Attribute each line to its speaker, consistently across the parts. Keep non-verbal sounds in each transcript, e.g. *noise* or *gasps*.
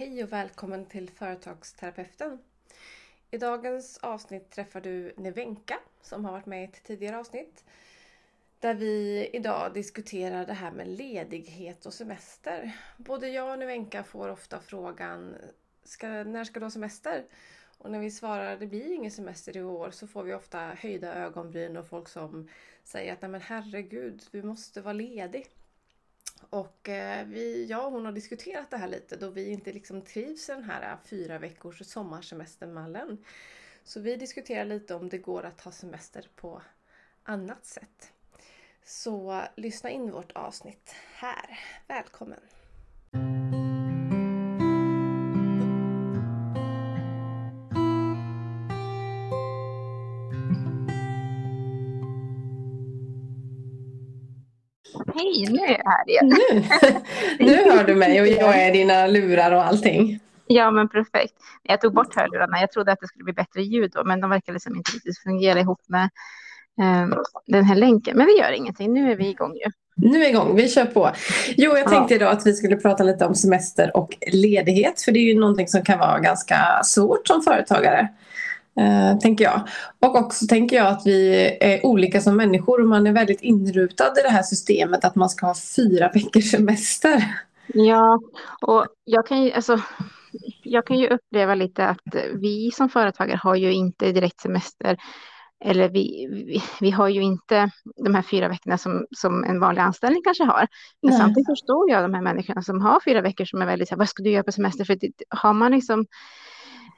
Speaker 1: Hej och välkommen till Företagsterapeuten. I dagens avsnitt träffar du Nevenka som har varit med i ett tidigare avsnitt. Där vi idag diskuterar det här med ledighet och semester. Både jag och Nevenka får ofta frågan ska, när ska du ha semester? Och när vi svarar det blir ingen semester i år så får vi ofta höjda ögonbryn och folk som säger att nej men herregud, du måste vara ledig. Och eh, vi, jag och hon har diskuterat det här lite då vi inte liksom trivs i den här eh, fyra veckors sommarsemestermallen. Så vi diskuterar lite om det går att ha semester på annat sätt. Så lyssna in vårt avsnitt här. Välkommen!
Speaker 2: Hej, nu är jag här igen.
Speaker 1: Nu, *laughs* nu hör du mig och jag är dina lurar och allting.
Speaker 2: Ja, men perfekt. Jag tog bort hörlurarna. Jag trodde att det skulle bli bättre ljud då, men de verkar liksom inte riktigt fungera ihop med eh, den här länken. Men vi gör ingenting. Nu är vi igång ju.
Speaker 1: Nu är vi igång, vi kör på. Jo, jag tänkte idag att vi skulle prata lite om semester och ledighet. För det är ju någonting som kan vara ganska svårt som företagare. Eh, tänker jag. Och också tänker jag att vi är olika som människor och man är väldigt inrutad i det här systemet att man ska ha fyra veckors semester.
Speaker 2: Ja, och jag kan ju, alltså, jag kan ju uppleva lite att vi som företagare har ju inte direkt semester. Eller vi, vi, vi har ju inte de här fyra veckorna som, som en vanlig anställning kanske har. Men Nej. samtidigt förstår jag de här människorna som har fyra veckor som är väldigt så här, vad ska du göra på semester? För det, har man liksom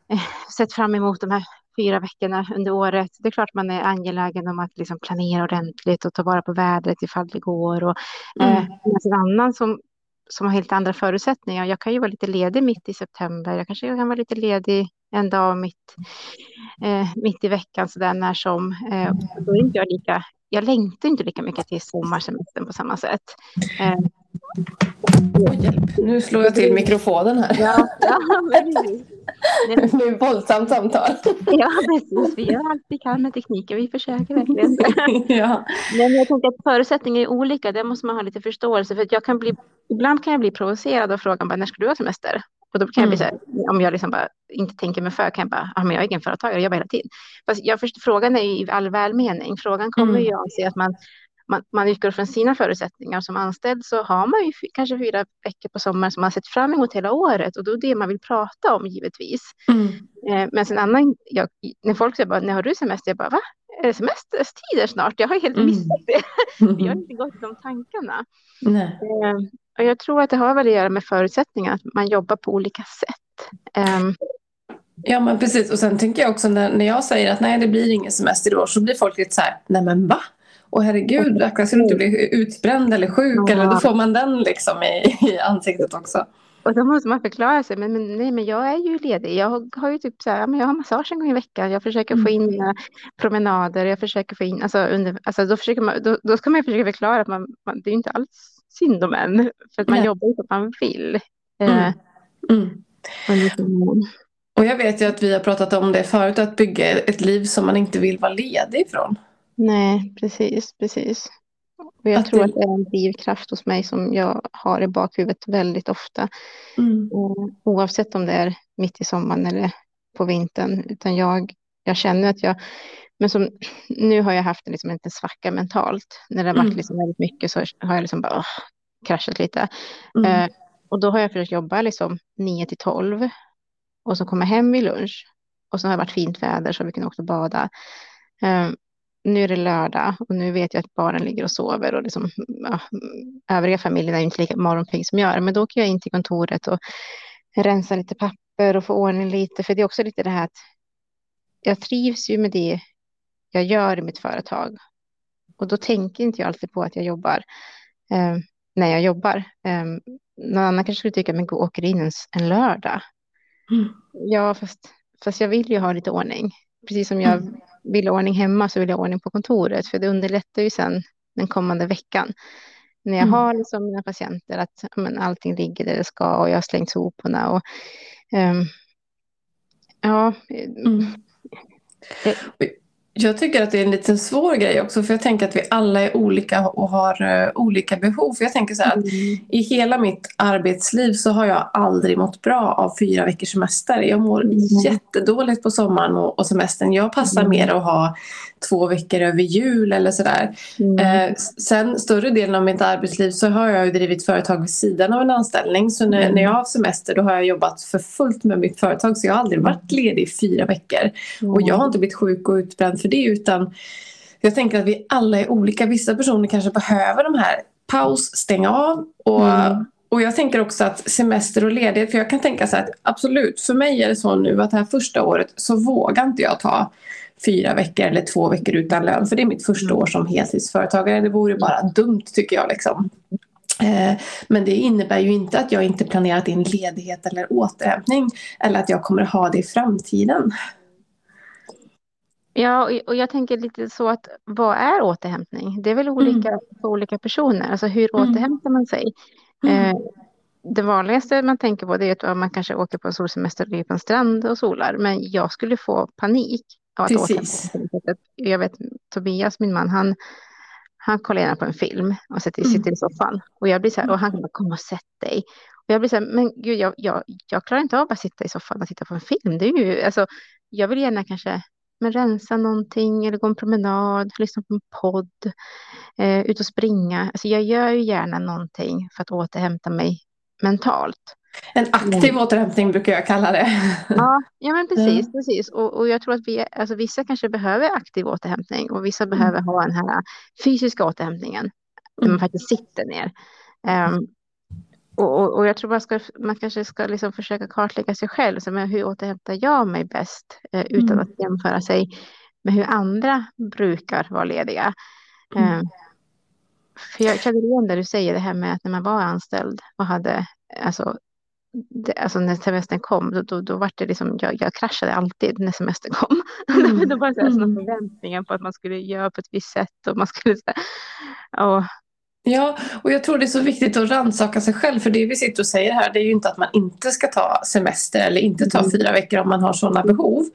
Speaker 2: eh, sett fram emot de här fyra veckorna under året. Det är klart man är angelägen om att liksom planera ordentligt och ta vara på vädret ifall det går. Och, mm. eh, en annan som, som har helt andra förutsättningar. Jag kan ju vara lite ledig mitt i september. Jag kanske kan vara lite ledig en dag mitt, eh, mitt i veckan så där när som. Eh, då är inte jag lika jag längtar inte lika mycket till sommarsemestern på samma sätt. Eh,
Speaker 1: Oh. Nu slår jag till mikrofonen här.
Speaker 2: Ja, ja men
Speaker 1: det blir *laughs* ett våldsamt samtal. *laughs*
Speaker 2: Ja, precis. Vi gör allt vi kan med tekniken. Vi försöker verkligen. *laughs*
Speaker 1: ja.
Speaker 2: Men jag tänker att förutsättningar är olika. Det måste man ha lite förståelse för. jag kan bli, ibland kan jag bli provocerad av frågan bara, när ska du ha semester? Och då kan jag bli så här, mm. om jag liksom bara inte tänker mig för, kan jag bara, ah, men jag är egenföretagare, jag jobbar hela tiden. Fast jag förstår, frågan är ju i all välmening. Frågan kommer mm. ju av sig att man man, man utgår från sina förutsättningar. Som anställd så har man ju kanske fyra veckor på sommaren som man sett fram emot hela året och då är det man vill prata om givetvis. Mm. Eh, men sen annan, jag, när folk säger bara, när har du semester? Jag bara, va? Är det semestertider snart? Jag har helt mm. missat det. *laughs* Mm. Vi har inte gått de tankarna. Eh, och jag tror att det har väl att göra med förutsättningar, att man jobbar på olika sätt. Um,
Speaker 1: Ja men precis och sen tänker jag också när, när jag säger att nej det blir ingen semester i år så blir folk lite så här, nej men va? Och herregud, ska du inte bli utbränd eller sjuk? Ja. Eller då får man den liksom i, i ansiktet också.
Speaker 2: Och då måste man förklara sig. Men, men, nej, men jag är ju ledig. Jag har ju typ så här, men jag har massage en gång i veckan. Jag försöker få in mina promenader. Jag försöker få in, alltså, under, alltså då, försöker man, då, då ska man försöka förklara att man, man, det är inte alls synd om en. För att man nej. jobbar ju som man vill.
Speaker 1: Mm. Eh, mm. Och jag vet ju att vi har pratat om det förut, att bygga ett liv som man inte vill vara ledig ifrån.
Speaker 2: Nej, precis, precis. Och jag att tror det... att det är en drivkraft hos mig som jag har i bakhuvudet väldigt ofta. Mm. oavsett om det är mitt i sommaren eller på vintern. Utan jag, jag känner att jag, men som, *clears throat* nu har jag haft liksom, en svacka mentalt. När det har varit mm. liksom väldigt mycket så har jag liksom bara åh, kraschat lite. Mm. Eh, och då har jag försökt jobba liksom 9 till 12 och så kommer hem vid lunch. Och så har det varit fint väder så vi kan också bada. Eh, nu är det lördag och nu vet jag att barnen ligger och sover och liksom, ja, övriga familjen är inte lika morgonpigg som jag är. Men då åker jag in till kontoret och rensar lite papper och får ordning lite. För det är också lite det här att jag trivs ju med det jag gör i mitt företag. Och då tänker inte jag alltid på att jag jobbar eh, när jag jobbar. Eh, någon annan kanske skulle tycka, men gå åker in en, en lördag. Mm. Ja, fast, fast jag vill ju ha lite ordning. Precis som jag mm vill ha ordning hemma så vill jag ha ordning på kontoret. För det underlättar ju sen den kommande veckan. När jag mm. har liksom mina patienter att men, allting ligger där det ska och jag har slängt soporna. Och, um, ja.
Speaker 1: Mm. Jag tycker att det är en liten svår grej också för jag tänker att vi alla är olika och har uh, olika behov. För jag tänker så här att mm. i hela mitt arbetsliv så har jag aldrig mått bra av fyra veckors semester. Jag mår mm. jättedåligt på sommaren och, och semestern. Jag passar mm. mer att ha två veckor över jul eller sådär. Mm. Uh, sen större delen av mitt arbetsliv så har jag drivit företag vid sidan av en anställning. Så när, mm. när jag har semester då har jag jobbat för fullt med mitt företag så jag har aldrig varit ledig i fyra veckor. Och jag har inte blivit sjuk och utbränd för det utan jag tänker att vi alla är olika. Vissa personer kanske behöver de här paus, stänga av och mm. Och jag tänker också att semester och ledighet, för jag kan tänka så att absolut, för mig är det så nu att det här första året så vågar inte jag ta fyra veckor eller två veckor utan lön. För det är mitt första mm. år som heltidsföretagare. Det vore bara dumt tycker jag. Liksom. Eh, men det innebär ju inte att jag inte planerat in ledighet eller återhämtning. Eller att jag kommer ha det i framtiden.
Speaker 2: Ja, och jag tänker lite så att vad är återhämtning? Det är väl olika mm. för olika personer. Alltså hur mm. återhämtar man sig? Mm. Eh, det vanligaste man tänker på det är att man kanske åker på en solsemester och ligger på en strand och solar. Men jag skulle få panik av att Precis. återhämta Jag vet Tobias, min man, han, han kollar på en film och sitter, mm. sitter i soffan. Och jag blir så här, och han bara, kom och sätt dig. Och jag blir så här, men gud, jag, jag, jag klarar inte av att sitta i soffan och titta på en film. Det är ju, alltså, jag vill gärna kanske men rensa någonting eller gå en promenad, lyssna på en podd, eh, ut och springa. Alltså jag gör ju gärna någonting för att återhämta mig mentalt.
Speaker 1: En aktiv men, återhämtning brukar jag kalla det. *laughs*
Speaker 2: Ja, ja men precis. Mm. precis. Och, och, jag tror att vi, alltså vissa kanske behöver aktiv återhämtning och vissa mm. behöver ha den här fysiska återhämtningen. Där man mm. faktiskt sitter ner. Um, och, och, och, jag tror man, ska, man kanske ska liksom försöka kartlägga sig själv. Så men hur återhämtar jag mig bäst eh, utan mm. att jämföra sig med hur andra brukar vara lediga. Mm. Eh, för jag känner igen det du säger, det här med att när man var anställd och hade, alltså, det, alltså när semestern kom, då, då, då var det liksom, jag, jag kraschade alltid när semestern kom. *laughs* Mm. då var det sådana mm. förväntningar på att man skulle göra på ett visst sätt och man skulle, och
Speaker 1: Ja, och jag tror det är så viktigt att rannsaka sig själv för det vi sitter och säger här det är ju inte att man inte ska ta semester eller inte ta mm. fyra veckor om man har sådana behov.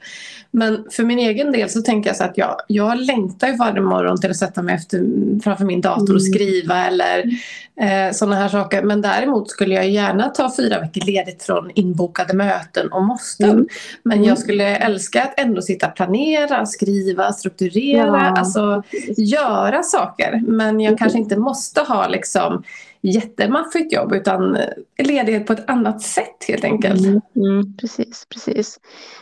Speaker 1: Men för min egen del så tänker jag så att jag, jag längtar ju varje morgon till att sätta mig efter, framför min dator och mm. skriva eller eh, sådana här saker. Men däremot skulle jag gärna ta fyra veckor ledigt från inbokade möten och måsten. Mm. Men jag skulle älska att ändå sitta och planera, skriva, strukturera, ja. alltså göra saker. Men jag kanske inte måste måste ha liksom jättemaffigt jobb utan ledighet på ett annat sätt helt enkelt.
Speaker 2: Mm, mm, precis, precis.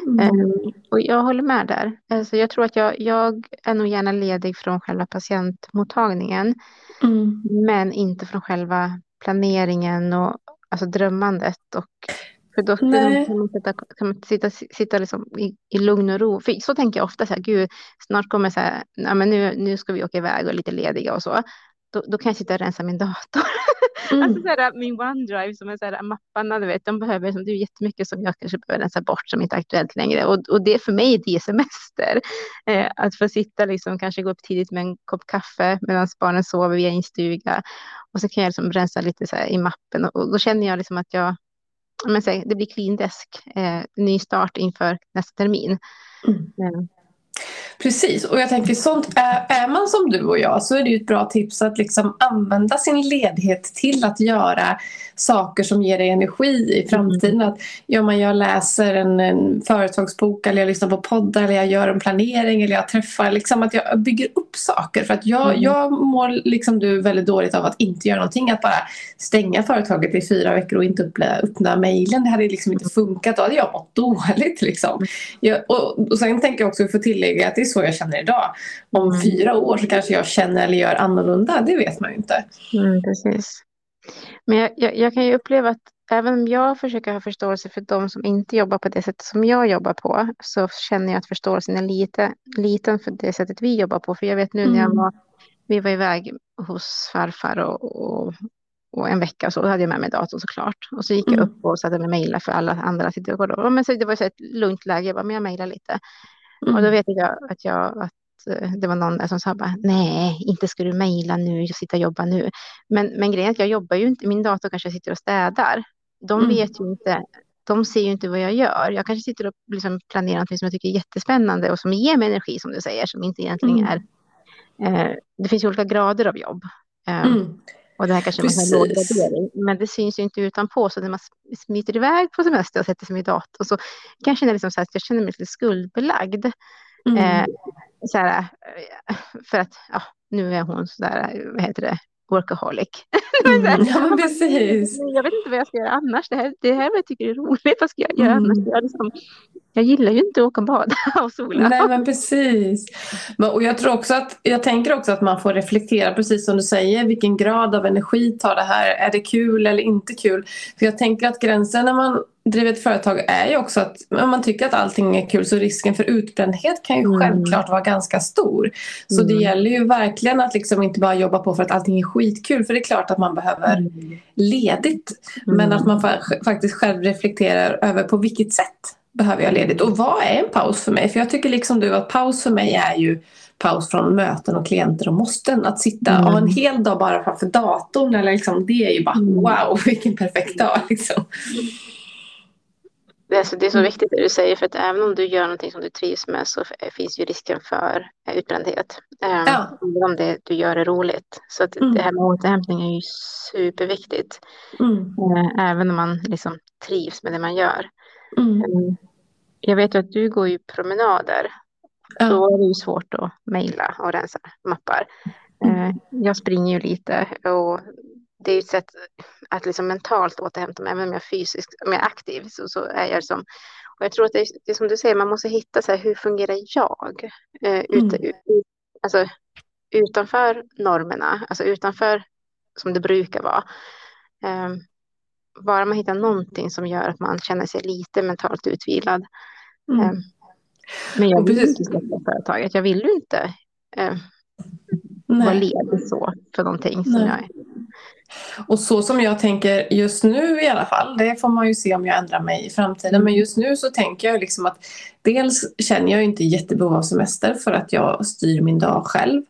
Speaker 2: Mm. Um, och jag håller med där. Alltså, jag tror att jag, jag är nog gärna ledig från själva patientmottagningen. Mm. Men inte från själva planeringen och alltså drömmandet. Och, för då kan man, sitta, kan man sitta, sitta liksom i, i lugn och ro. För så tänker jag ofta, så här, gud, snart kommer så här, ja, men nu, nu ska vi åka iväg och lite lediga och så då, då, kan jag sitta och rensa min dator. Mm. alltså såhär, min OneDrive som är såhär, mapparna, du vet, de behöver, som, det är jättemycket som jag kanske behöver rensa bort som inte är aktuellt längre. Och, och det för mig det är semester. Eh, att få sitta, liksom, kanske gå upp tidigt med en kopp kaffe medan barnen sover i en stuga. Och så kan jag liksom rensa lite så i mappen och, och, då känner jag liksom att jag, men, så det blir clean desk, eh, ny start inför nästa termin. Mm.
Speaker 1: Precis, och jag tänker sånt, är, är man som du och jag så är det ju ett bra tips att liksom använda sin ledighet till att göra saker som ger dig energi i framtiden. Mm. Att, ja, man jag läser en, en företagsbok eller jag lyssnar på poddar eller jag gör en planering eller jag träffar, liksom att jag bygger upp saker. För att jag, mm. jag mår liksom du väldigt dåligt av att inte göra någonting, att bara stänga företaget i fyra veckor och inte öppna, öppna mejlen. Det hade liksom inte funkat, då hade jag mått dåligt. Liksom. Jag, och, och sen tänker jag också, för tillägga att det är så jag känner idag. Om mm. fyra år så kanske jag känner eller gör annorlunda, det vet man ju inte.
Speaker 2: Mm, precis. Men jag, jag, jag, kan ju uppleva att även om jag försöker ha förståelse för de som inte jobbar på det sättet som jag jobbar på, så känner jag att förståelsen är lite, liten för det sättet vi jobbar på. För jag vet nu mm. när jag mm. var, vi var iväg hos farfar och, och, och en vecka så, då hade jag med mig datorn såklart. Och så gick mm. jag upp och satte mig mejla för alla andra sitter och Men så det var så ett lugnt läge, jag bara, men jag mejlar lite. Mm. Och då vet jag att, jag att eh, det var någon som sa bara, nej, inte ska du mejla nu, jag sitter och jobbar nu. Men, men grejen är att jag jobbar ju inte, min dator kanske sitter och städar. De mm. vet ju inte de ser ju inte vad jag gör. Jag kanske sitter och liksom planerar något som jag tycker är jättespännande och som ger mig energi som du säger, som inte egentligen mm. är... Eh, det finns ju olika grader av jobb. Mm. Och det här kanske är en låg gradering, men det syns ju inte utanpå. Så när man smiter iväg på semester och sätter sig vid datorn så kan jag känna liksom så att jag känner mig lite skuldbelagd. Mm. Eh, så här, eh, för att ja, nu är hon så där, vad heter det, workaholic. *laughs*
Speaker 1: Mm, ja, precis.
Speaker 2: Jag vet inte vad jag ska göra annars. Det här, det här jag tycker är roligt. Vad ska jag göra mm. annars? Jag, liksom, jag gillar ju inte att åka och bada *laughs* och sola.
Speaker 1: Nej, men precis. Och jag, tror också att, jag tänker också att man får reflektera, precis som du säger, vilken grad av energi tar det här? Är det kul eller inte kul? För jag tänker att gränsen när man driver ett företag är ju också att om man tycker att allting är kul så risken för utbrändhet kan ju mm. självklart vara ganska stor. Så mm. det gäller ju verkligen att liksom inte bara jobba på för att allting är skitkul. För det är klart att man behöver mm. ledigt. Men mm. att man faktiskt själv reflekterar över på vilket sätt behöver jag ledigt och vad är en paus för mig? För jag tycker liksom du att paus för mig är ju paus från möten och klienter och måsten. Att sitta mm. och en hel dag bara framför datorn eller liksom, det är ju bara mm. wow *laughs* vilken perfekt dag liksom.
Speaker 2: Det är, så, det är så mm. viktigt det du säger, för att även om du gör någonting som du trivs med så finns ju risken för utbrändhet. Ehm, ja. Om det du gör är roligt. Så att mm. det här med återhämtning är ju superviktigt. Mm. Eh, även om man liksom trivs med det man gör. Mm. Ehm, jag vet ju att du går ju promenader. Ja. Då är det ju svårt att mejla och rensa mappar. Mm. Eh, jag springer ju lite och det är ett sätt att liksom mentalt återhämta mig, även om jag är fysiskt om jag är aktiv så, så är jag som och jag tror att det är, det är som du säger, man måste hitta så här, hur fungerar jag? Eh, ut, mm. ut, alltså, utanför normerna, alltså utanför som det brukar vara. Eh, bara man hittar någonting som gör att man känner sig lite mentalt utvilad. Mm. Eh, men jag vill inte släppa företaget, jag vill ju inte eh, vara ledig så för någonting som Nej. jag är.
Speaker 1: Och så som jag tänker just nu i alla fall, det får man ju se om jag ändrar mig i framtiden. Men just nu så tänker jag liksom att dels känner jag inte jättebehov av semester för att jag styr min dag själv.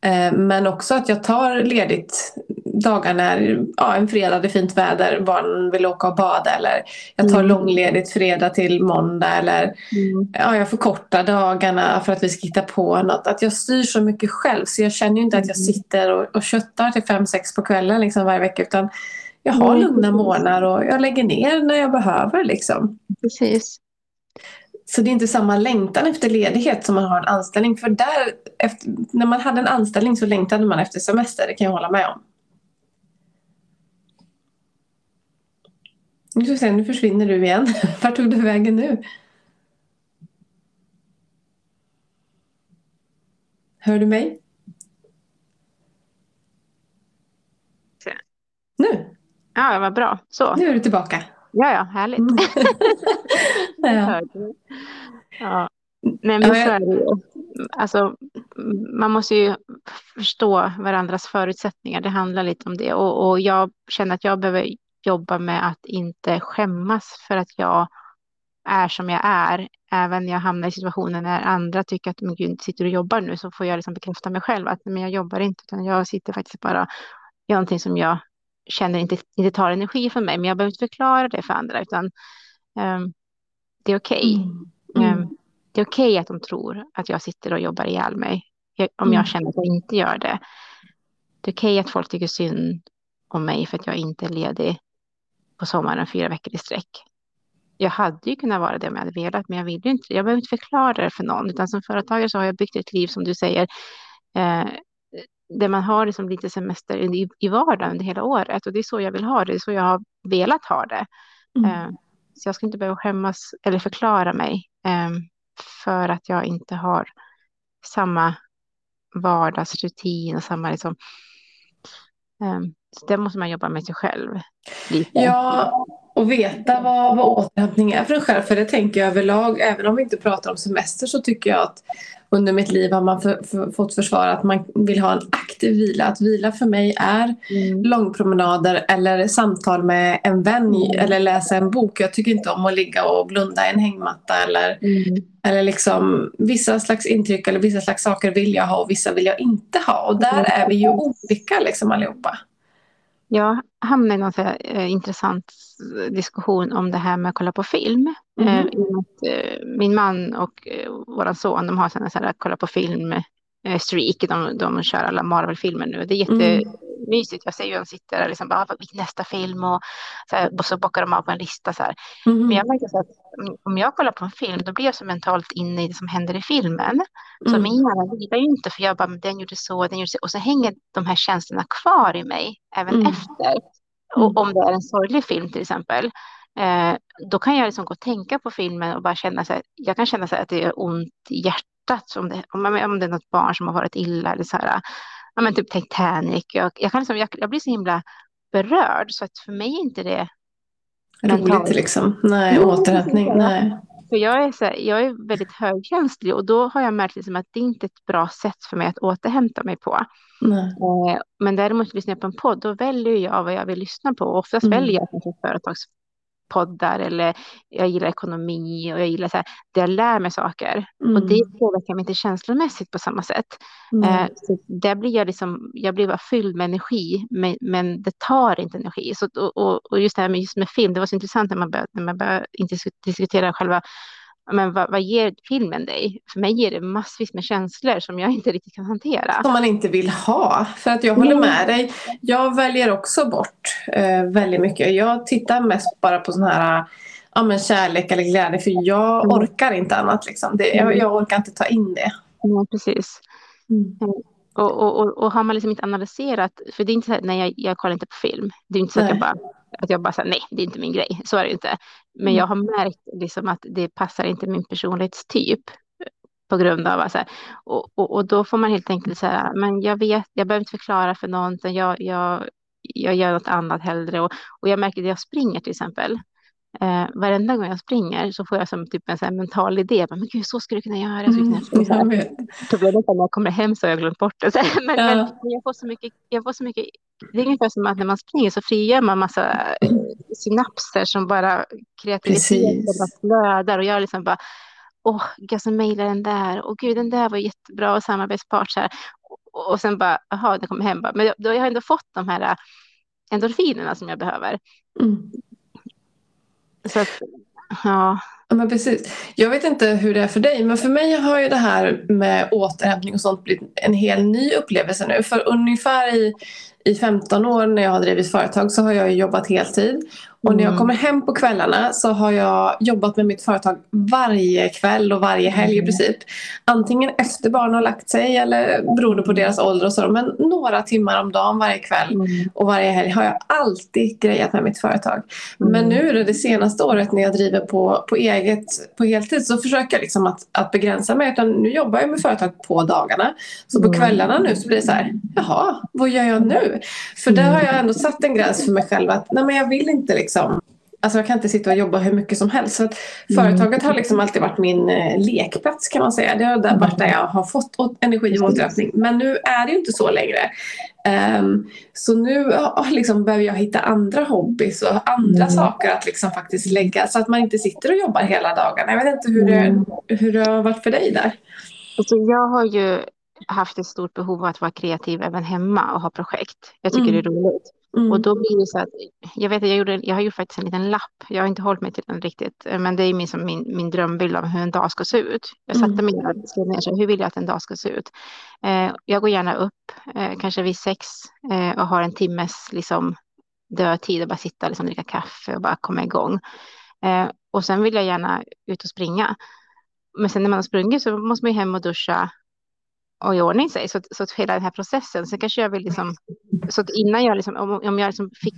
Speaker 1: Eh, men också att jag tar ledigt dagar när ja, en fredag det är fint väder, barnen vill åka och bada eller jag tar mm. långledigt fredag till måndag eller mm. ja, jag förkortar dagarna för att vi ska hitta på något. Att jag styr så mycket själv så jag känner ju inte att jag mm. sitter och, och köttar till fem sex på kvällen liksom varje vecka utan jag har mm. lugna morgnar och jag lägger ner när jag behöver. Liksom.
Speaker 2: Precis.
Speaker 1: Så det är inte samma längtan efter ledighet som man har en anställning. För där, efter, när man hade en anställning så längtade man efter semester, det kan jag hålla med om. Nu, ska se, nu försvinner du igen. *laughs* Vart tog du vägen nu? Hör du mig? Nu?
Speaker 2: Ja, vad bra. Så.
Speaker 1: Nu är du tillbaka.
Speaker 2: Ja, ja, härligt. Mm. *laughs* ja. ja. Nej, men så är det ju. Alltså, man måste ju förstå varandras förutsättningar. Det handlar lite om det. Och, och jag känner att jag behöver jobba med att inte skämmas för att jag är som jag är. Även när jag hamnar i situationer när andra tycker att men gud, sitter och jobbar nu så får jag liksom bekräfta mig själv att men jag jobbar inte utan jag sitter faktiskt bara gör någonting som jag känner inte, inte tar energi från mig. Men jag behöver inte förklara det för andra utan um, det är okej. Okay. Mm. Um, det är okej okay att de tror att jag sitter och jobbar ihjäl mig. Jag, om jag mm. känner att jag inte gör det. Det är okej okay att folk tycker synd om mig för att jag inte är ledig på sommaren fyra veckor i sträck. Jag hade ju kunnat vara det om jag hade velat, men jag vill ju inte. Jag behöver inte förklara det för någon, utan som företagare så har jag byggt ett liv som du säger, eh, där man har liksom lite semester i, i vardagen under hela året och det är så jag vill ha det, det är så jag har velat ha det. Mm. Eh, så jag ska inte behöva skämmas eller förklara mig eh, för att jag inte har samma vardagsrutin och samma liksom, eh, så det måste man jobba med sig själv. Lite.
Speaker 1: Ja, och veta vad, vad återhämtning är för en själv. För det tänker jag överlag, även om vi inte pratar om semester så tycker jag att under mitt liv har man för, för, fått försvara att man vill ha en aktiv vila. Att vila för mig är mm. långpromenader eller samtal med en vän mm. eller läsa en bok. Jag tycker inte om att ligga och blunda i en hängmatta eller, mm. eller liksom vissa slags intryck eller vissa slags saker vill jag ha och vissa vill jag inte ha. Och där mm. är vi ju olika liksom allihopa.
Speaker 2: Jag hamnade i någon så här, eh, intressant diskussion om det här med att kolla på film. Mm. Eh, min man och eh, vår son de har sådana så här, kolla på film eh, streak. De, de kör alla Marvel-filmer nu. Det är jättemysigt. Mm. Jag ser ju de sitter där liksom bara, ah, nästa film och så, här, och så bockar de av på en lista. Så mm. Men jag märker så att om jag kollar på en film då blir jag så mentalt inne i det som händer i filmen. Så mm. min hjärna vilar ju inte för jag bara, den gjorde så, den gjorde så. Och så hänger de här känslorna kvar i mig även mm. efter. Och mm. om det är en sorglig film till exempel, eh, då kan jag liksom gå och tänka på filmen och bara känna så här, jag kan känna så här att det är ont i hjärtat om det, om, om det är något barn som har varit illa eller så här, ja men typ Titanic. Jag, jag, kan liksom, jag, jag blir så himla berörd så att för mig är inte det
Speaker 1: roligt liksom. Nej, återhämtning. Nej.
Speaker 2: För jag är, så här, jag är väldigt högkänslig och då har jag märkt liksom att det inte är ett bra sätt för mig att återhämta mig på. Nej. Eh, men däremot lyssnar jag på en podd, då väljer jag vad jag vill lyssna på. Oftast mm. väljer jag kanske företags poddar eller jag gillar ekonomi och jag gillar så här, det jag lär mig saker. Mm. Och det påverkar mig inte känslomässigt på samma sätt. Mm. Eh, så där blir jag liksom, jag blir bara fylld med energi, men, men det tar inte energi. Så, och, och just det här med, just med film, det var så intressant när man började, när man började diskutera själva men vad, vad ger filmen dig? För mig ger det massvis med känslor som jag inte riktigt kan hantera.
Speaker 1: Som man inte vill ha. För att jag håller med dig. Jag väljer också bort eh, väldigt mycket. Jag tittar mest bara på sån här ja, men kärlek eller glädje. För jag mm. orkar inte annat. Liksom. Det, jag, jag, orkar inte ta in det.
Speaker 2: Ja, precis. Mm. Och, och, och, och, har man liksom inte analyserat, för det är inte så nej jag, jag kollar inte på film. Det är inte så att jag bara att jag bara säger nej, det är inte min grej. Så är det inte. Men mm. jag har märkt liksom att det passar inte min personlighetstyp på grund av alltså, och, och, och då får man helt enkelt säga, men jag vet, jag behöver inte förklara för någon, jag, jag, jag gör något annat hellre. Och, och jag märker att jag springer till exempel, Eh, varenda gång jag springer så får jag som typ en sån mental idé. Men gud, så skulle du kunna göra. Så mm, kunna göra. Problemet är när jag kommer hem så har jag glömt bort det. *laughs* Men, ja. men, jag, får så mycket, jag får så mycket. Det är ungefär som att när man springer så frigör man massa eh, synapser som bara kreativitet bara flödar. Och jag liksom bara, åh, jag som mejlar den där. Och gud, den där var jättebra och samarbetspart. Så här. Och, och sen bara, jaha, det kommer hem. Bara. Men då, har jag ändå fått de här eh, endorfinerna som jag behöver. Mm.
Speaker 1: Så att, ja. Ja, men precis. Jag vet inte hur det är för dig, men för mig har ju det här med återhämtning och sånt blivit en helt ny upplevelse nu. För ungefär i, i 15 år när jag har drivit företag så har jag jobbat heltid. Och när jag mm. kommer hem på kvällarna så har jag jobbat med mitt företag varje kväll och varje helg i mm. princip. Antingen efter barnen har lagt sig eller beroende på deras ålder och så. Men några timmar om dagen varje kväll mm. och varje helg har jag alltid grejat med mitt företag. Men nu det senaste året när jag driver på, på eget på heltid så försöker jag liksom att, att begränsa mig. Utan nu jobbar jag med företag på dagarna. Så på kvällarna nu så blir det så här, jaha, vad gör jag nu? För där har jag ändå satt en gräns för mig själv att nej men jag vill inte liksom liksom Alltså jag kan inte sitta och jobba hur mycket som helst. Så att mm. Företaget har liksom alltid varit min eh, lekplats kan man säga. Det har där varit där jag har fått energi och återhämtning. Men nu är det ju inte så längre. Um, så nu liksom behöver jag hitta andra hobbys och andra mm. saker att liksom faktiskt lägga. Så att man inte sitter och jobbar hela dagarna. Jag vet inte hur det, mm. hur det har varit för dig där.
Speaker 2: Alltså jag har ju haft ett stort behov av att vara kreativ även hemma och ha projekt. Jag tycker mm. det är roligt. Mm. Och då blir det så att, jag vet att jag, gjorde, jag har gjort faktiskt en liten lapp, jag har inte hållit mig till den riktigt, men det är min, som min, min drömbild av hur en dag ska se ut. Jag satte mig ner och skrev ner, så hur vill jag att en dag ska se ut? Eh, jag går gärna upp, eh, kanske vid sex, eh, och har en timmes liksom, dödtid och bara sitta liksom, dricka kaffe och bara komma igång. Eh, och sen vill jag gärna ut och springa. Men sen när man har sprungit så måste man ju hem och duscha och i ordning sig. Så, så att hela den här processen, så kanske jag vill liksom, så att innan jag liksom, om, om jag liksom fick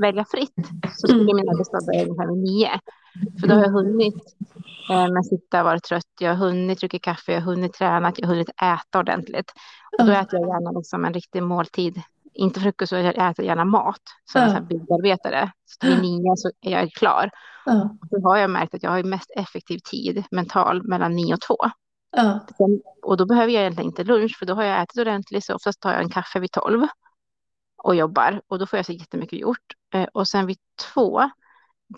Speaker 2: välja fritt så skulle mm. min arbetsdag börja ungefär vid nio. För då har jag hunnit eh, men sitta och vara trött, jag har hunnit dricka kaffe, jag har hunnit träna, jag har hunnit äta ordentligt. Och då äter jag gärna liksom en riktig måltid. Inte frukost, jag äter gärna mat som ja. en byggarbetare. Så vid nio så är jag klar. Ja. Då har jag märkt att jag har mest effektiv tid mental mellan nio och två. Ja. och då behöver jag egentligen inte lunch för då har jag ätit ordentligt så oftast tar jag en kaffe vid tolv och jobbar och då får jag så jättemycket gjort. Eh, och sen vid två,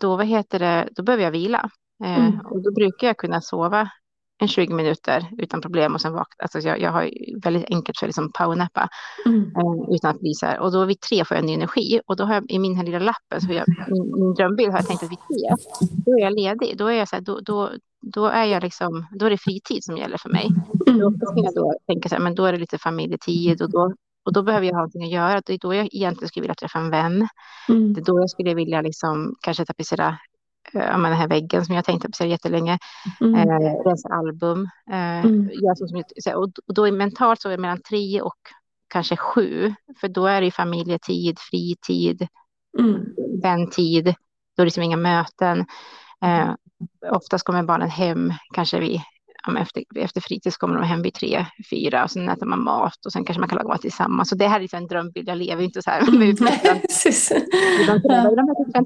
Speaker 2: då, vad heter det, då behöver jag vila. Eh, mm. Och då brukar jag kunna sova en 20 minuter utan problem och sen vakna. Alltså jag, jag har väldigt enkelt för att liksom powernappa mm. eh, utan att bli så här. Och då vid tre får jag ny energi och då har jag i min här lilla lappen, så jag, *laughs* min, min drömbild har jag tänkt att vid tre, då är jag ledig. Då är jag så här, då, då, då är jag liksom, då är det fritid som gäller för mig. Mm. Då ska jag då tänka så här, men då är det lite familjetid och då, och då behöver jag ha någonting att göra. Det är då jag egentligen skulle vilja träffa en vän. Mm. Det är då jag skulle vilja liksom kanske tapetsera äh, den här väggen som jag tänkt tapetsera jättelänge. Mm. Rensa album. Äh, mm. som, och då är mentalt så är det mellan tre och kanske sju. För då är det ju familjetid, fritid, mm. väntid. Då är det liksom inga möten. Eh, oftast kommer barnen hem kanske vid efter, efter fritids kommer de hem vid tre, fyra och sen äter man mat och sen kanske man kan laga mat tillsammans. Så det här är liksom en drömbild, jag lever inte så här. Mm. *laughs*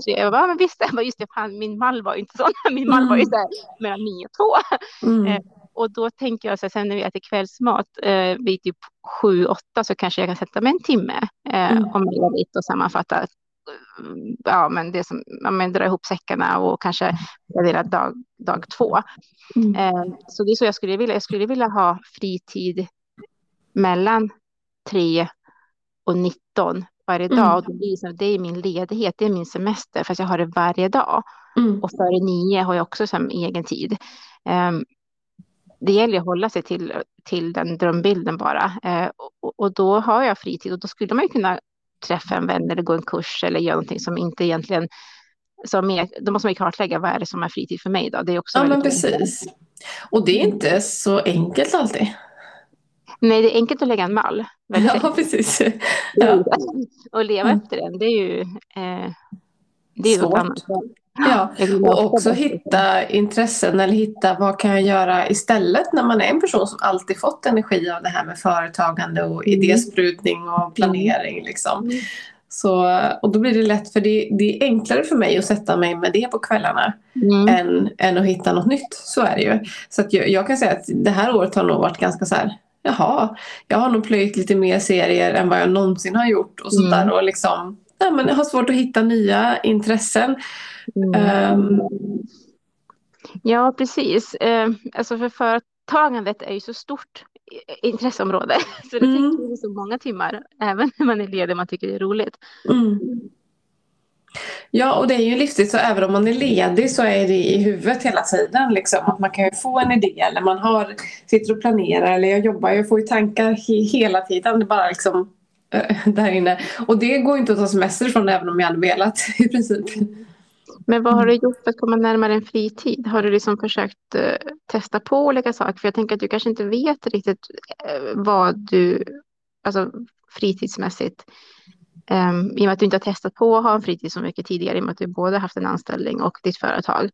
Speaker 2: jag bara, men visst, just det, fan, min mall var ju inte sån, *laughs* min mall var ju mm. så här mellan nio och två. Mm. Eh, och då tänker jag så här, sen när vi äter kvällsmat eh, vid typ sju, åtta så kanske jag kan sätta mig en timme eh, mm. om möjligt och sammanfatta ja, men det som, ja, men dra ihop säckarna och kanske gradera dag, dag två. Mm. Eh, så det är så jag skulle vilja. Jag skulle vilja ha fritid mellan 3 och 19 varje dag. Mm. Och det, blir så, det är min ledighet, det är min semester, fast jag har det varje dag. Mm. Och före nio har jag också som egen tid. Eh, det gäller att hålla sig till, till den drömbilden bara. Eh, och, och, då har jag fritid och då skulle man ju kunna träffa en vän eller gå en kurs eller göra någonting som inte egentligen som är, då måste man ju kartlägga vad är det som är fritid för mig då. Det är också
Speaker 1: ja, men precis. Och det är inte så enkelt alltid.
Speaker 2: Nej, det är enkelt att lägga en mall.
Speaker 1: Ja, precis. *laughs* Ja.
Speaker 2: Och leva mm. efter den, det är ju eh, det är
Speaker 1: Svårt. Annat. Ja, och också hitta intressen eller hitta vad kan jag göra istället när man är en person som alltid fått energi av det här med företagande och mm. idésprutning och planering. Liksom. Mm. Så, och då blir det lätt, för det, det, är enklare för mig att sätta mig med det på kvällarna mm. än, än att hitta något nytt. Så är det ju. Så att jag, jag kan säga att det här året har nog varit ganska så här, jaha, jag har nog plöjt lite mer serier än vad jag någonsin har gjort och sånt mm. där. Och liksom, ja, men jag har svårt att hitta nya intressen. Mm. Um,
Speaker 2: ja, precis. Uh, alltså för företagandet är ju så stort intresseområde. *laughs* Så det mm. tar så många timmar, även när man är ledig man tycker det är roligt. Mm.
Speaker 1: Ja, och det är ju livsstil så även om man är ledig så är det i huvudet hela tiden. Liksom. Att man kan ju få en idé eller man har, sitter och planerar eller jag jobbar, jag får ju tankar he hela tiden. Det bara liksom äh, *laughs* där inne. Och det går inte att ta semester från även om jag hade velat *laughs* i princip.
Speaker 2: Men vad har du gjort för att komma närmare en fritid? Har du liksom försökt uh, testa på olika saker? För jag tänker att du kanske inte vet riktigt uh, vad du, alltså fritidsmässigt, um, i och med att du inte har testat på att ha en fritid så mycket tidigare, i och med att du både haft en anställning och ditt företag.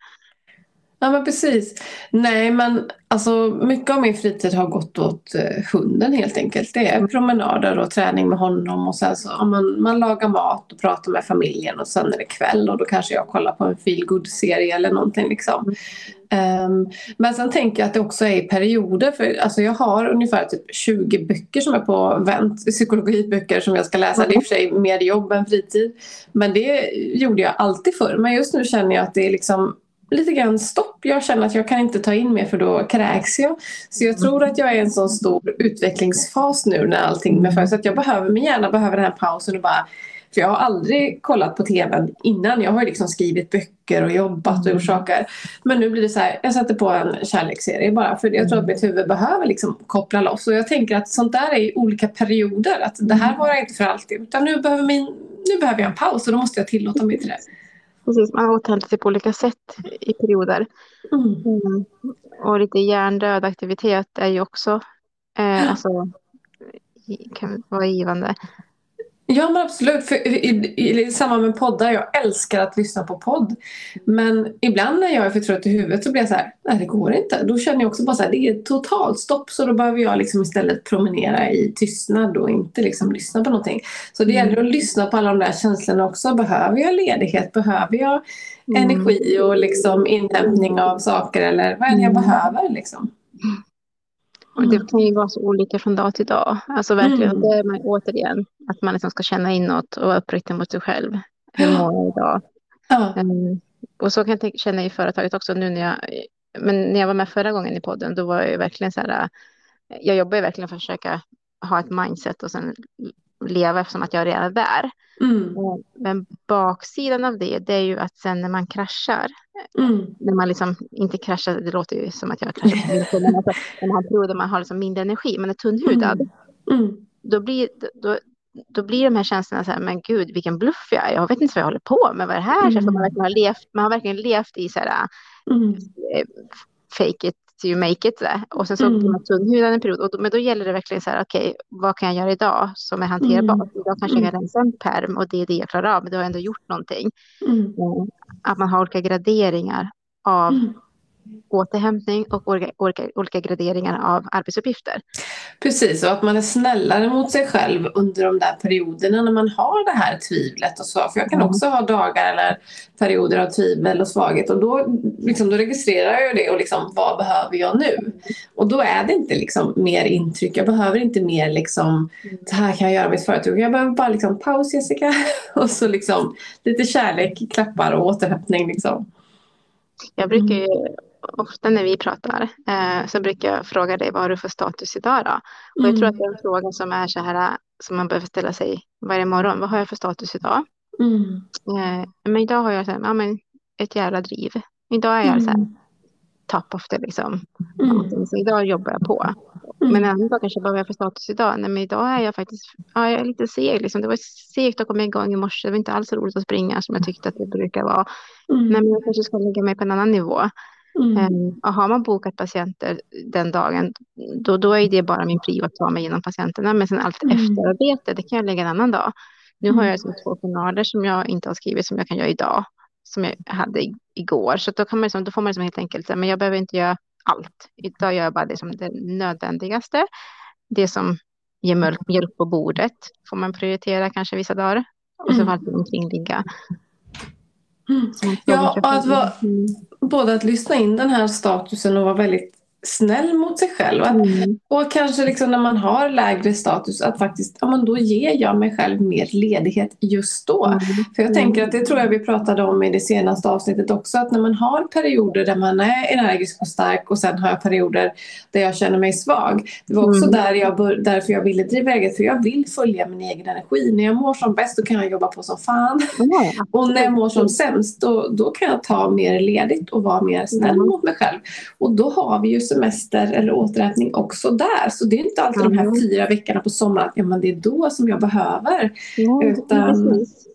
Speaker 1: Ja men precis. Nej men alltså mycket av min fritid har gått åt eh, hunden helt enkelt. Det är promenader och träning med honom och sen så ja, man, man lagar mat och pratar med familjen och sen är det kväll och då kanske jag kollar på en feel serie eller någonting liksom. Um, men sen tänker jag att det också är i perioder. För, alltså jag har ungefär typ 20 böcker som är på vänt, psykologiböcker som jag ska läsa. Det är i och för sig mer jobb än fritid. Men det gjorde jag alltid förr. Men just nu känner jag att det är liksom lite grann stopp. Jag känner att jag kan inte ta in mer för då kräks jag. Så jag tror att jag är i en sån stor utvecklingsfas nu när allting med för så att jag behöver, min hjärna behöver den här pausen och bara för jag har aldrig kollat på TVn innan. Jag har liksom skrivit böcker och jobbat och gjort saker. Men nu blir det så här, jag sätter på en kärleksserie bara för jag tror att mitt huvud behöver liksom koppla loss. Och jag tänker att sånt där är i olika perioder. Att det här varar inte för alltid. Utan nu behöver, min, nu behöver jag en paus och då måste jag tillåta mig till det.
Speaker 2: Precis, man återhämtar sig på olika sätt i perioder. Mm. Mm. Och lite hjärndöd aktivitet är ju också eh, *gasps* alltså, kan vara givande.
Speaker 1: Ja men absolut, för i, i, i samband med poddar, jag älskar att lyssna på podd. Men ibland när jag är för trött i huvudet så blir jag så här, nej det går inte. Då känner jag också bara så här, det är totalt stopp så då behöver jag liksom istället promenera i tystnad och inte liksom lyssna på någonting. Så det gäller att lyssna på alla de där känslorna också. Behöver jag ledighet? Behöver jag mm. energi och liksom inhämtning av saker eller vad är det jag mm. behöver liksom?
Speaker 2: Och det kan ju vara så olika från dag till dag. Alltså verkligen, mm. det är man, återigen, att man liksom ska känna inåt och vara uppriktig mot sig själv. Hur mår jag idag? Ja. Um, och så kan jag känna i företaget också nu när jag men när jag var med förra gången i podden, då var jag verkligen så här, jag jobbar ju verkligen för att försöka ha ett mindset och sen leva eftersom att jag redan är där. Mm. Men baksidan av det, det är ju att sen när man kraschar, mm. när man liksom inte kraschar, det låter ju som att jag kraschar, men alltså, när man tror att man har liksom mindre energi, man är tunnhudad, mm. mm. då, blir, då, då blir de här känslorna så här, men gud vilken bluff jag är, jag vet inte vad jag håller på med, vad är det här? Mm. Så man, verkligen har levt, man har verkligen levt i så här, mm. Eh, fake it you make it. Och sen så mm. blir man tunnhudad en period. Och då, men då gäller det verkligen så här, okej, okay, vad kan jag göra idag som är hanterbart? Mm. Idag kanske jag kan mm. rensa en perm och det är det jag klarar av, men då har jag ändå gjort någonting. Mm. mm. Att man har olika graderingar av mm återhämtning och olika, olika, olika graderingar av arbetsuppgifter.
Speaker 1: Precis, och att man är snällare mot sig själv under de där perioderna när man har det här tvivlet och så. För jag kan också ha dagar eller perioder av tvivel och svaghet och då, liksom, då registrerar jag det och liksom, vad behöver jag nu? Och då är det inte liksom mer intryck, jag behöver inte mer liksom, det här kan jag göra med ett företag. Jag behöver bara liksom, paus Jessica *laughs* och så liksom lite kärlek, klappar och återhämtning liksom.
Speaker 2: Jag brukar ju ofta när vi pratar eh, så brukar jag fråga dig vad har du för status idag då? Och mm. jag tror att det är en fråga som är så här som man behöver ställa sig varje morgon. Vad har jag för status idag? Mm. Eh, men idag har jag så här, ja, men ett jävla driv. Idag är jag mm. så här mm. top of the liksom. Mm. Så idag jobbar jag på. Mm. Men en annan dag kanske vad har jag för status idag? Nej men idag är jag faktiskt, ja jag är lite seg liksom. Det var segt att komma igång i morse. Det var inte alls roligt att springa som jag tyckte att det brukar vara. Mm. Nej men jag kanske ska lägga mig på en annan nivå. Mm. Ehm, och har man bokat patienter den dagen, då, då är det bara min prio att ta mig igenom patienterna. Men sen allt mm. efterarbete, det kan jag lägga en annan dag. Nu har jag liksom två journaler som jag inte har skrivit som jag kan göra idag, som jag hade igår. Så då, kan man liksom, då får man liksom helt enkelt säga, men jag behöver inte göra allt. Idag gör jag bara det som det nödvändigaste. Det som ger mjölk, mjölk på bordet får man prioritera kanske vissa dagar. Och så får allt omkringliggande
Speaker 1: Ja, och att vara, både att lyssna in den här statusen och vara väldigt snäll mot sig själv. Att, mm. Och kanske liksom när man har lägre status att faktiskt, ja men då ger jag mig själv mer ledighet just då. Mm. För jag tänker att det tror jag vi pratade om i det senaste avsnittet också, att när man har perioder där man är energisk och stark och sen har jag perioder där jag känner mig svag. Det var också mm. där jag bör, därför jag ville driva eget, för jag vill följa min egen energi. När jag mår som bäst då kan jag jobba på som fan. *laughs* och när jag mår som sämst då, då kan jag ta mer ledigt och vara mer snäll mm. mot mig själv. Och då har vi ju semester eller återhämtning också där. Så det är inte alltid mm. de här fyra veckorna på sommaren, ja men det är då som jag behöver.
Speaker 2: Ja, utan... Precis,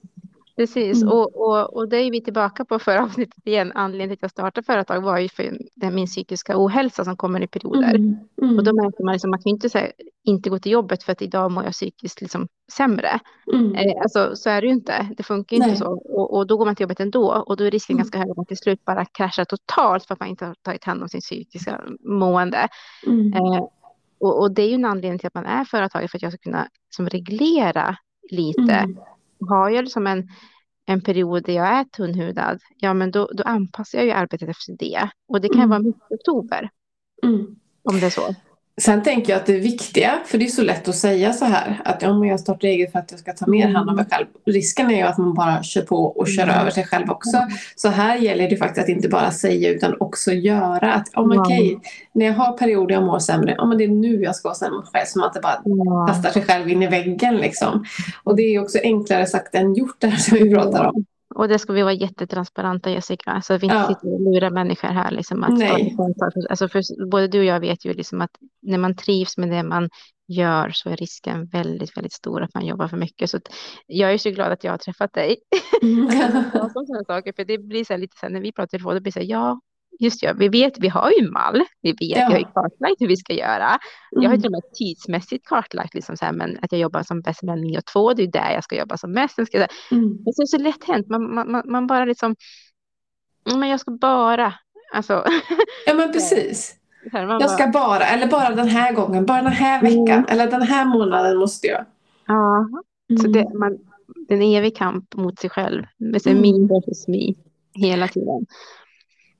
Speaker 2: precis. Mm. Och, och, och det är vi tillbaka på förra avsnittet igen. Anledningen till att jag startade företag var ju för min psykiska ohälsa som kommer i perioder. Mm. Mm. Och då märker man liksom, man kan inte säga inte gå till jobbet för att idag mår jag psykiskt liksom sämre. Mm. Eh, alltså, så är det ju inte. Det funkar Nej. inte så. Och, och, då går man till jobbet ändå och då är risken mm. ganska hög att man till slut bara kraschar totalt för att man inte har tagit hand om sin psykiska mående. Mm. Eh, och, och, det är ju en anledning till att man är företagare för att jag ska kunna liksom, reglera lite. Har jag liksom en, en period där jag är tunnhudad, ja men då, då anpassar jag ju arbetet efter det. Och det kan mm. vara mitt oktober. Mm. Om det är så.
Speaker 1: Sen tänker jag att det viktiga, för det är så lätt att säga så här att ja, men jag startar eget för att jag ska ta mer hand om mig själv. Risken är ju att man bara kör på och kör mm. över sig själv också. Så här gäller det faktiskt att inte bara säga utan också göra. Att oh, okej, okay, när jag har perioder jag mår sämre, oh, men det är nu jag ska vara snäll mot mig själv. Så man inte bara kastar sig själv in i väggen liksom. Och det är också enklare sagt än gjort det här som vi pratar om.
Speaker 2: Och det ska vi vara jättetransparenta Jessica, så att vi inte ja. sitter och lurar människor här. Liksom, att Nej. Alltså för både du och jag vet ju liksom att när man trivs med det man gör så är risken väldigt, väldigt stor att man jobbar för mycket. Så jag är så glad att jag har träffat dig. Mm. *laughs* *laughs* saker, för det blir så här lite så här, när vi pratar i telefon, det blir så här, ja, just ja, vi vet, vi har ju mall, vi vet, ja. vi har ju kartlagt hur vi ska göra. Mm. Jag har till och med tidsmässigt kartlagt, liksom så här, men att jag jobbar som bäst mellan 9 och 2, det är där jag ska jobba som mest. Ska, mm. Det är så lätt hänt, man, man, man bara liksom, men jag ska bara, alltså.
Speaker 1: Ja men *laughs* precis. jag ska bara, eller bara den här gången, bara den här veckan, mm. eller den här månaden måste jag.
Speaker 2: Ja, så det, mm. man, det är en evig kamp mot sig själv, med sig mm. me versus me, hela tiden.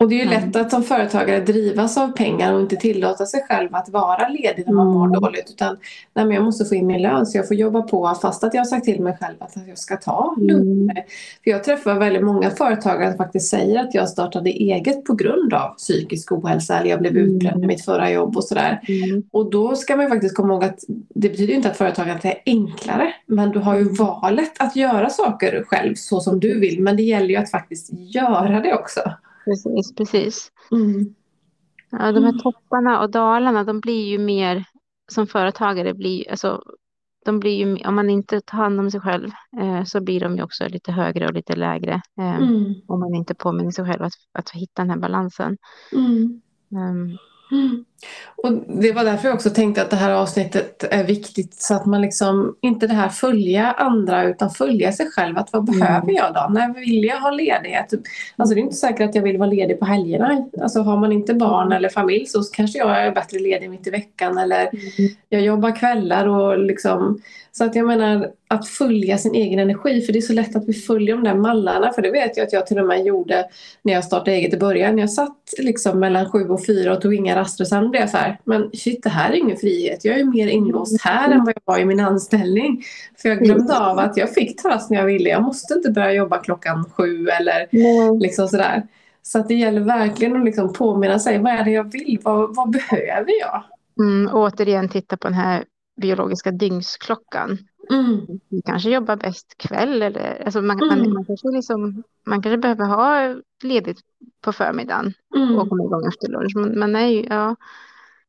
Speaker 1: Och det är ju lätt att som företagare drivas av pengar och inte tillåta sig själv att vara ledig när man mår mm. dåligt. Utan nej, men jag måste få in min lön så jag får jobba på fast att jag har sagt till mig själv att jag ska ta lugn. Mm. För jag träffar väldigt många företagare som faktiskt säger att jag startade eget på grund av psykisk ohälsa eller jag blev mm. utbränd i mitt förra jobb och sådär. Mm. Och då ska man faktiskt komma ihåg att det betyder inte att företagandet är enklare. Men du har ju valet att göra saker själv så som du vill. Men det gäller ju att faktiskt göra det också.
Speaker 2: Precis, precis. Mm. Ja, de här mm. topparna och dalarna, de blir ju mer som företagare, blir, alltså, de blir ju, om man inte tar hand om sig själv eh, så blir de ju också lite högre och lite lägre. Eh, mm. Om man inte påminner sig själv att, att hitta den här balansen. Um,
Speaker 1: och det var därför jag också tänkte att det här avsnittet är viktigt så att man liksom inte det här följa andra utan följa sig själv. Att vad mm. behöver jag då? När vill jag ha ledighet? Alltså det är inte säkert att jag vill vara ledig på helgerna. Alltså har man inte barn eller familj så kanske jag är bättre ledig mitt i veckan eller mm. jag jobbar kvällar och liksom så att jag menar att följa sin egen energi för det är så lätt att vi följer de där mallarna för det vet jag att jag till och med gjorde när jag startade eget i början. Jag satt liksom mellan sju och fyra och tog inga raster och sen blev jag så här men shit det här är ingen frihet. Jag är mer inlåst här än vad jag var i min anställning. För jag glömde av att jag fick ta rast när jag ville. Jag måste inte börja jobba klockan sju eller liksom sådär. Så att det gäller verkligen att liksom påminna sig vad är det jag vill? Vad, vad behöver jag?
Speaker 2: Mm, återigen titta på den här biologiska dygnsklockan. Mm. Vi kanske jobbar bäst kväll eller alltså man, mm. man, man, kanske liksom, man kanske behöver ha ledigt på förmiddagen mm. och komma igång efter lunch. Men, men nej, ja.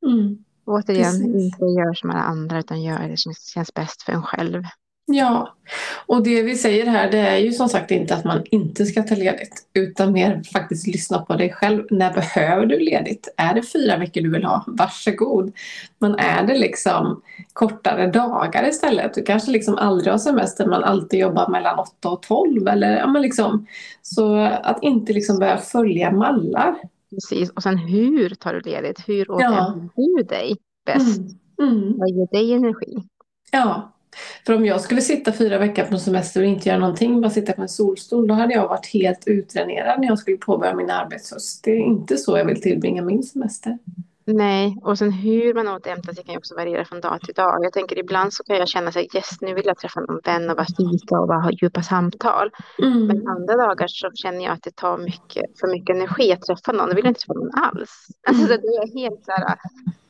Speaker 2: Mm. Återigen, Precis. inte gör som alla andra utan gör det som känns bäst för en själv.
Speaker 1: Ja, och det vi säger här det är ju som sagt inte att man inte ska ta ledigt utan mer faktiskt lyssna på dig själv. När behöver du ledigt? Är det fyra veckor du vill ha? Varsågod! Men är det liksom kortare dagar istället? Du kanske liksom aldrig har semester, man alltid jobbar mellan 8 och 12 eller ja, men liksom, så att inte liksom börja följa mallar.
Speaker 2: Precis, och sen hur tar du ledigt? Hur återhämtar ja. du dig bäst? Mm. Mm. Vad ger dig energi?
Speaker 1: Ja, för om jag skulle sitta fyra veckor på semester och inte göra någonting, bara sitta på en solstol, då hade jag varit helt utdränerad när jag skulle påbörja min arbetshöst. Det är inte så jag vill tillbringa min semester.
Speaker 2: Nej, och sen hur man återhämtar sig kan ju också variera från dag till dag. Jag tänker ibland så kan jag känna sig, yes, nu vill jag träffa någon vän och bara fika och bara ha djupa samtal. Mm. Men andra dagar så känner jag att det tar mycket, för mycket energi att träffa någon. Då vill jag inte träffa någon alls. *laughs* Alltså det är helt så här,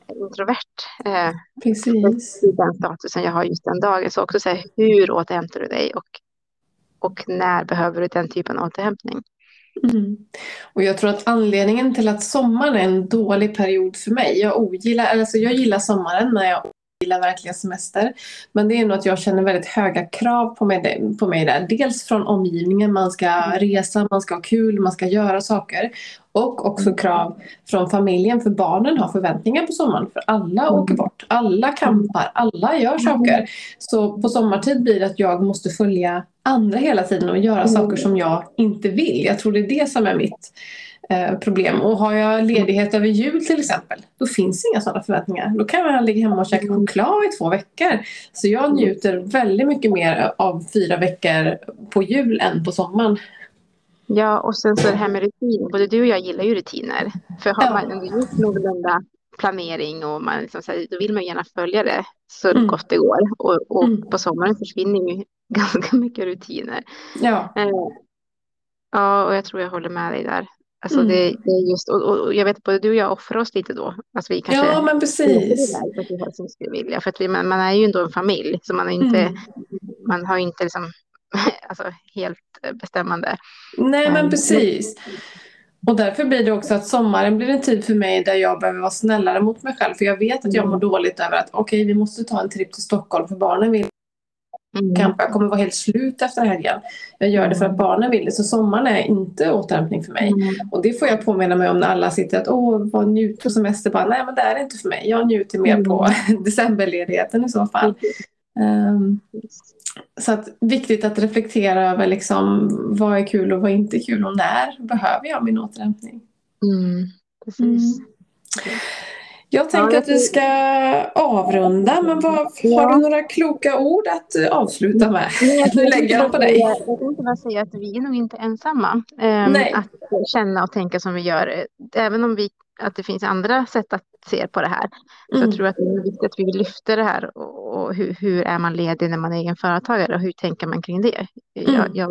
Speaker 2: introvert. Eh, Precis. I den statusen jag har just den dagen. Så också säga hur återhämtar du dig och, och när behöver du den typen av återhämtning?
Speaker 1: Mm. Och jag tror att anledningen till att sommaren är en dålig period för mig. Jag, ogillar, alltså jag gillar sommaren men jag gillar verkligen semester. Men det är nog att jag känner väldigt höga krav på mig, på mig där. Dels från omgivningen, man ska mm. resa, man ska ha kul, man ska göra saker. Och också mm. krav från familjen för barnen har förväntningar på sommaren. För alla mm. åker bort, alla kampar, alla gör saker. Så på sommartid blir det att jag måste följa andra hela tiden och göra saker som jag inte vill. Jag tror det är det som är mitt Eh, problem. Och har jag ledighet över jul till exempel, då finns inga sådana förväntningar. Då kan jag ligga hemma och käka mm. choklad i två veckor. Så jag mm. njuter väldigt mycket mer av fyra veckor på jul än på sommaren.
Speaker 2: Ja, och sen så det här med rutin. Både du och jag gillar ju rutiner. För har man gjort någorlunda planering och man liksom, då vill man gärna följa det så mm. gott det går. Och, och mm. på sommaren försvinner ju *laughs* ganska mycket rutiner.
Speaker 1: Ja.
Speaker 2: Eh, ja, och jag tror jag håller med dig där. Alltså mm. det, det, är just, och, och, jag vet att både du och jag offrar oss lite då. Alltså vi kanske
Speaker 1: ja, men precis.
Speaker 2: För att vi har som skulle vilja. För att vi, man, man, är ju ändå en familj, så man, är inte, mm. man har inte liksom, *laughs* alltså, helt bestämmande.
Speaker 1: Nej, men precis. Och därför blir det också att sommaren blir en tid för mig där jag behöver vara snällare mot mig själv. För jag vet att jag mår mm. dåligt över att okej, okay, vi måste ta en tripp till Stockholm för barnen vill Mm. Jag kommer vara helt slut efter helgen. Jag gör det för att barnen vill det. Så sommaren är inte återhämtning för mig. Mm. Och det får jag påminna mig om när alla sitter att åh, vad njut på semester. Bara, Nej men det är inte för mig. Jag njuter mer mm. på *laughs* decemberledigheten i så fall. Um, så att viktigt att reflektera över liksom, vad är kul och vad är inte kul och när behöver jag min återhämtning.
Speaker 2: Mm. Precis. Mm.
Speaker 1: Jag tänker ja, att vi ska avrunda, men vad, ja. har du några kloka ord att avsluta med?
Speaker 2: Jag *laughs* lägger dem på dig. Jag tänkte bara säga att vi är nog inte ensamma. Um, att känna och tänka som vi gör. Även om vi att det finns andra sätt att se på det här. Så mm. jag tror att det är viktigt att vi lyfter det här och, hur, hur, är man ledig när man är egen företagare och hur tänker man kring det? Mm. Jag, jag,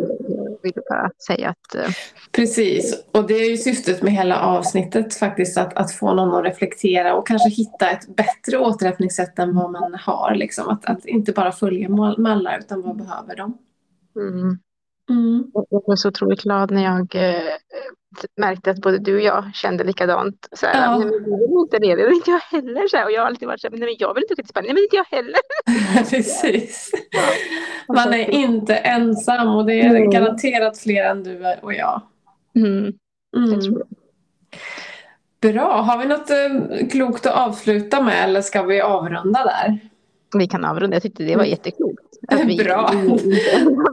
Speaker 2: vill bara säga att... Uh...
Speaker 1: Precis, och det är ju syftet med hela avsnittet faktiskt att, att få någon att reflektera och kanske hitta ett bättre återhämtningssätt än vad man har. Liksom. Att, att inte bara följa mallar utan vad behöver de? Mm.
Speaker 2: Mm. Jag var så otroligt glad när jag eh, märkte att både du och jag kände likadant. Så här, ja. nej, men jag vill inte det, det vill inte jag heller. Så här, och jag har alltid varit så här, nej men jag vill inte åka till Spanien, nej men inte jag heller. *laughs*
Speaker 1: Precis. Man är inte ensam och det är mm. garanterat fler än du och jag. Mm. Mm. Bra, har vi något eh, klokt att avsluta med eller ska vi avrunda där?
Speaker 2: Vi kan avrunda, jag tyckte det var mm. jätteklokt.
Speaker 1: Bra, *laughs*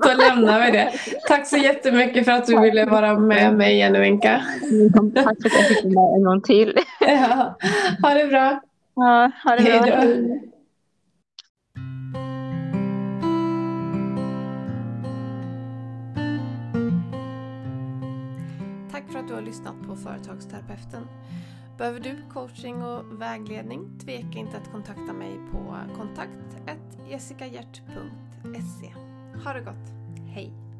Speaker 1: då lämnar vi det. Tack så jättemycket för att du ville vara med mig igen Wenka.
Speaker 2: Tack för att jag fick vara med en gång till. *laughs*
Speaker 1: Ja. Ha det bra.
Speaker 2: Ja, ha det bra. Hejdå.
Speaker 1: Tack för att du har lyssnat på Företagsterapeuten. Behöver du coaching och vägledning? Tveka inte att kontakta mig på kontakt jessicahjert.se. Ha det gott! Hej!